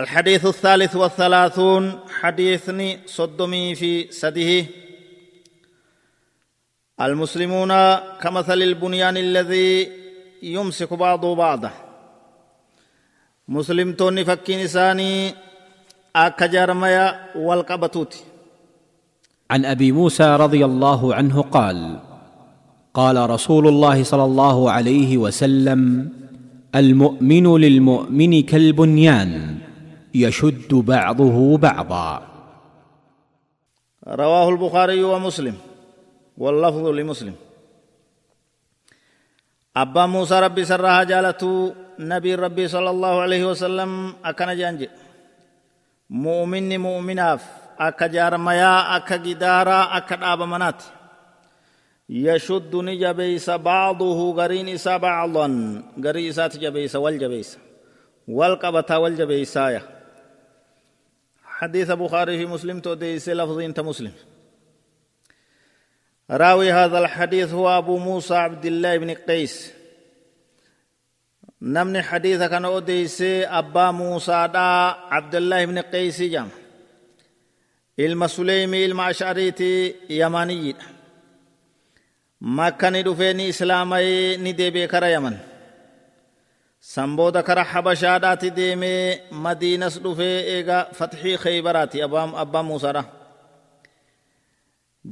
الحديث الثالث والثلاثون حديثني صدمي في سده المسلمون كمثل البنيان الذي يمسك بعضه. مسلم توني فكين إساني أكا جارميا والقبتوت عن أبي موسى رضي الله عنه قال قال رسول الله صلى الله عليه وسلم المؤمن للمؤمن كالبنيان. يشد بعضه بعضا. رواه البخاري ومسلم واللفظ لمسلم. أبا موسى ربي سرها جالته نبي ربي صلى الله عليه وسلم أكن جانج مؤمن مؤمناف أكا جارميا أكا جدارا أكا داب منات يشد نجبيس بعضه غرين إسا بعضا. غري إسات جبيس والجبيس. والقبتا والجبيسايا. حديث بخاري في مسلم توديس لفظ انت مسلم. راوي هذا الحديث هو أبو موسى عبد الله بن قيس. نمني حديث كان أوديس أبا موسى دا عبد الله بن قيس جام. ilma suleymii ilma ashariiti yamaniyyidha makka ni dhufee ni islaamayee ni deebi'e kara yaman san booda kara habashaadhaati deemee madiinas dhufee eega fatxii keeybaraati abbaan muusaadha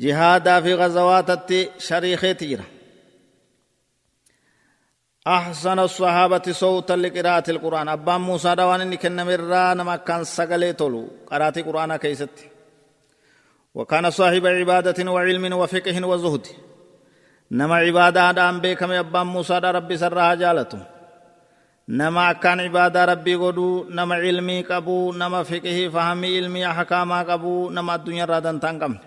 jihaadaa fi gazawaatatti shariikeeti jira. أحسن الصحابة صوتا لقراءة القرآن أبان موسى دوان إني كن مرا نما كان سقلي تولو قراءة القرآن كيست وكان صاحب عبادة وعلم وفقه وزهد نما عبادة دام بكم أبان موسى ربي سرها جالته نما كان عبادة ربي قدو نما علمي قبو نما فقه فهمي علمي أحكاما قبو نما الدنيا رادن تنقم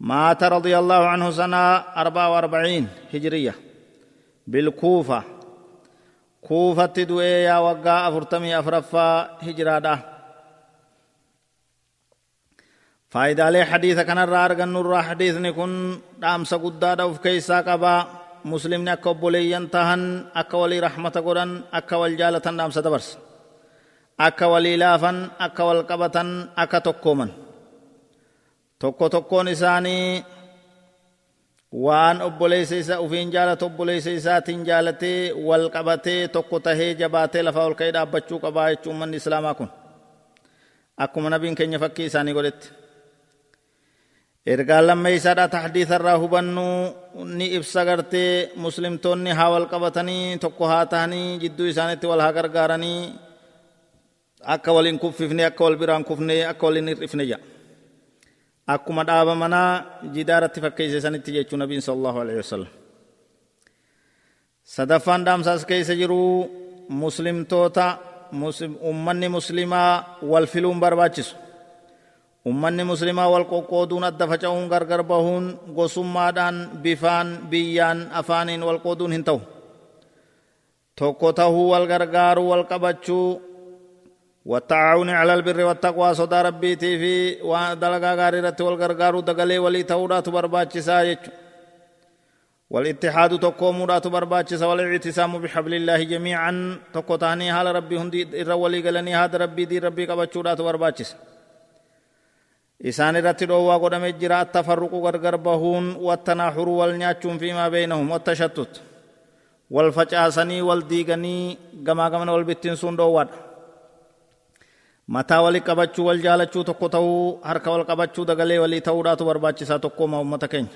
مات رضي الله عنه سنة أربعة وأربعين هجرية بالكوفة كوفة دوئي يا وقا أفرتمي أفرفا هجرادا faayidaalee hadiisa kanarraa argannurraa hadiisni kun dhaamsa guddaadha of keeysaa qabaa muslimni akka obboleeyyan tahan akka walii rahmata godhan akka wal jaalatan dhaamsa dabarsa akka walii laafan akka wal qabatan akka tokkooman tokko tokkoon isaanii waan obboleessa isa ufiin jaalatu obboleessa isaatiin jaalatee wal qabatee tokko tahee jabaatee lafaa ol ka'ee dhaabbachuu qabaa jechuun manni islaamaa kun akkuma nabiin keenya fakkii isaanii godhetti ergaa lammeeysaadha taxdiisa irraa hubannuu ni ibsa gartee muslimtoonni haa wal qabatanii tokko haa tahanii jidduu isaanitti wal haa gargaaranii akka waliin kuffifne akka wal biraan kufne akka waliin hir'ifne jedha akkuma dhaaba manaa jidaaratti fakkeeyse sanitti jechuu nabiin sal allahu alehi wasalam sadaffaan dhaamsaas keeysa jiruu muslimtoota ummanni muslimaa wal filuun barbaachisu ummanni muslimaa wal qoqqooduun adda faca'uun gargar bahuun gosummaadhaan bifaan biyyaan afaaniin wal qooduun hin ta'u. Tokko tahuu wal gargaaruu wal qabachuu والتعاون على البر والتقوى صدى ربيتي في ودلقا غاريرة والغرغار دقلي ولي تورات برباچسا يچو والاتحاد تقومورات برباچسا والاعتصام بحبل الله جميعا تقوتاني حال ربي هندي الرولي قلني هذا ربي دي ربي قبچورات برباچسا jira attafarruqu gargar bahuun wattanaaxuru wal nyaachuun fiimaa beynahum wattashattut wal facaasanii wal diiganii gamaa gamana wal bittinsuun dhoowwaadha mataa wali qabachuu wal jaalachuu tokko ta'uu harka wal qabachuu dagalee walii ta'uudhaatu barbaachisaa tokkooma ummata keenya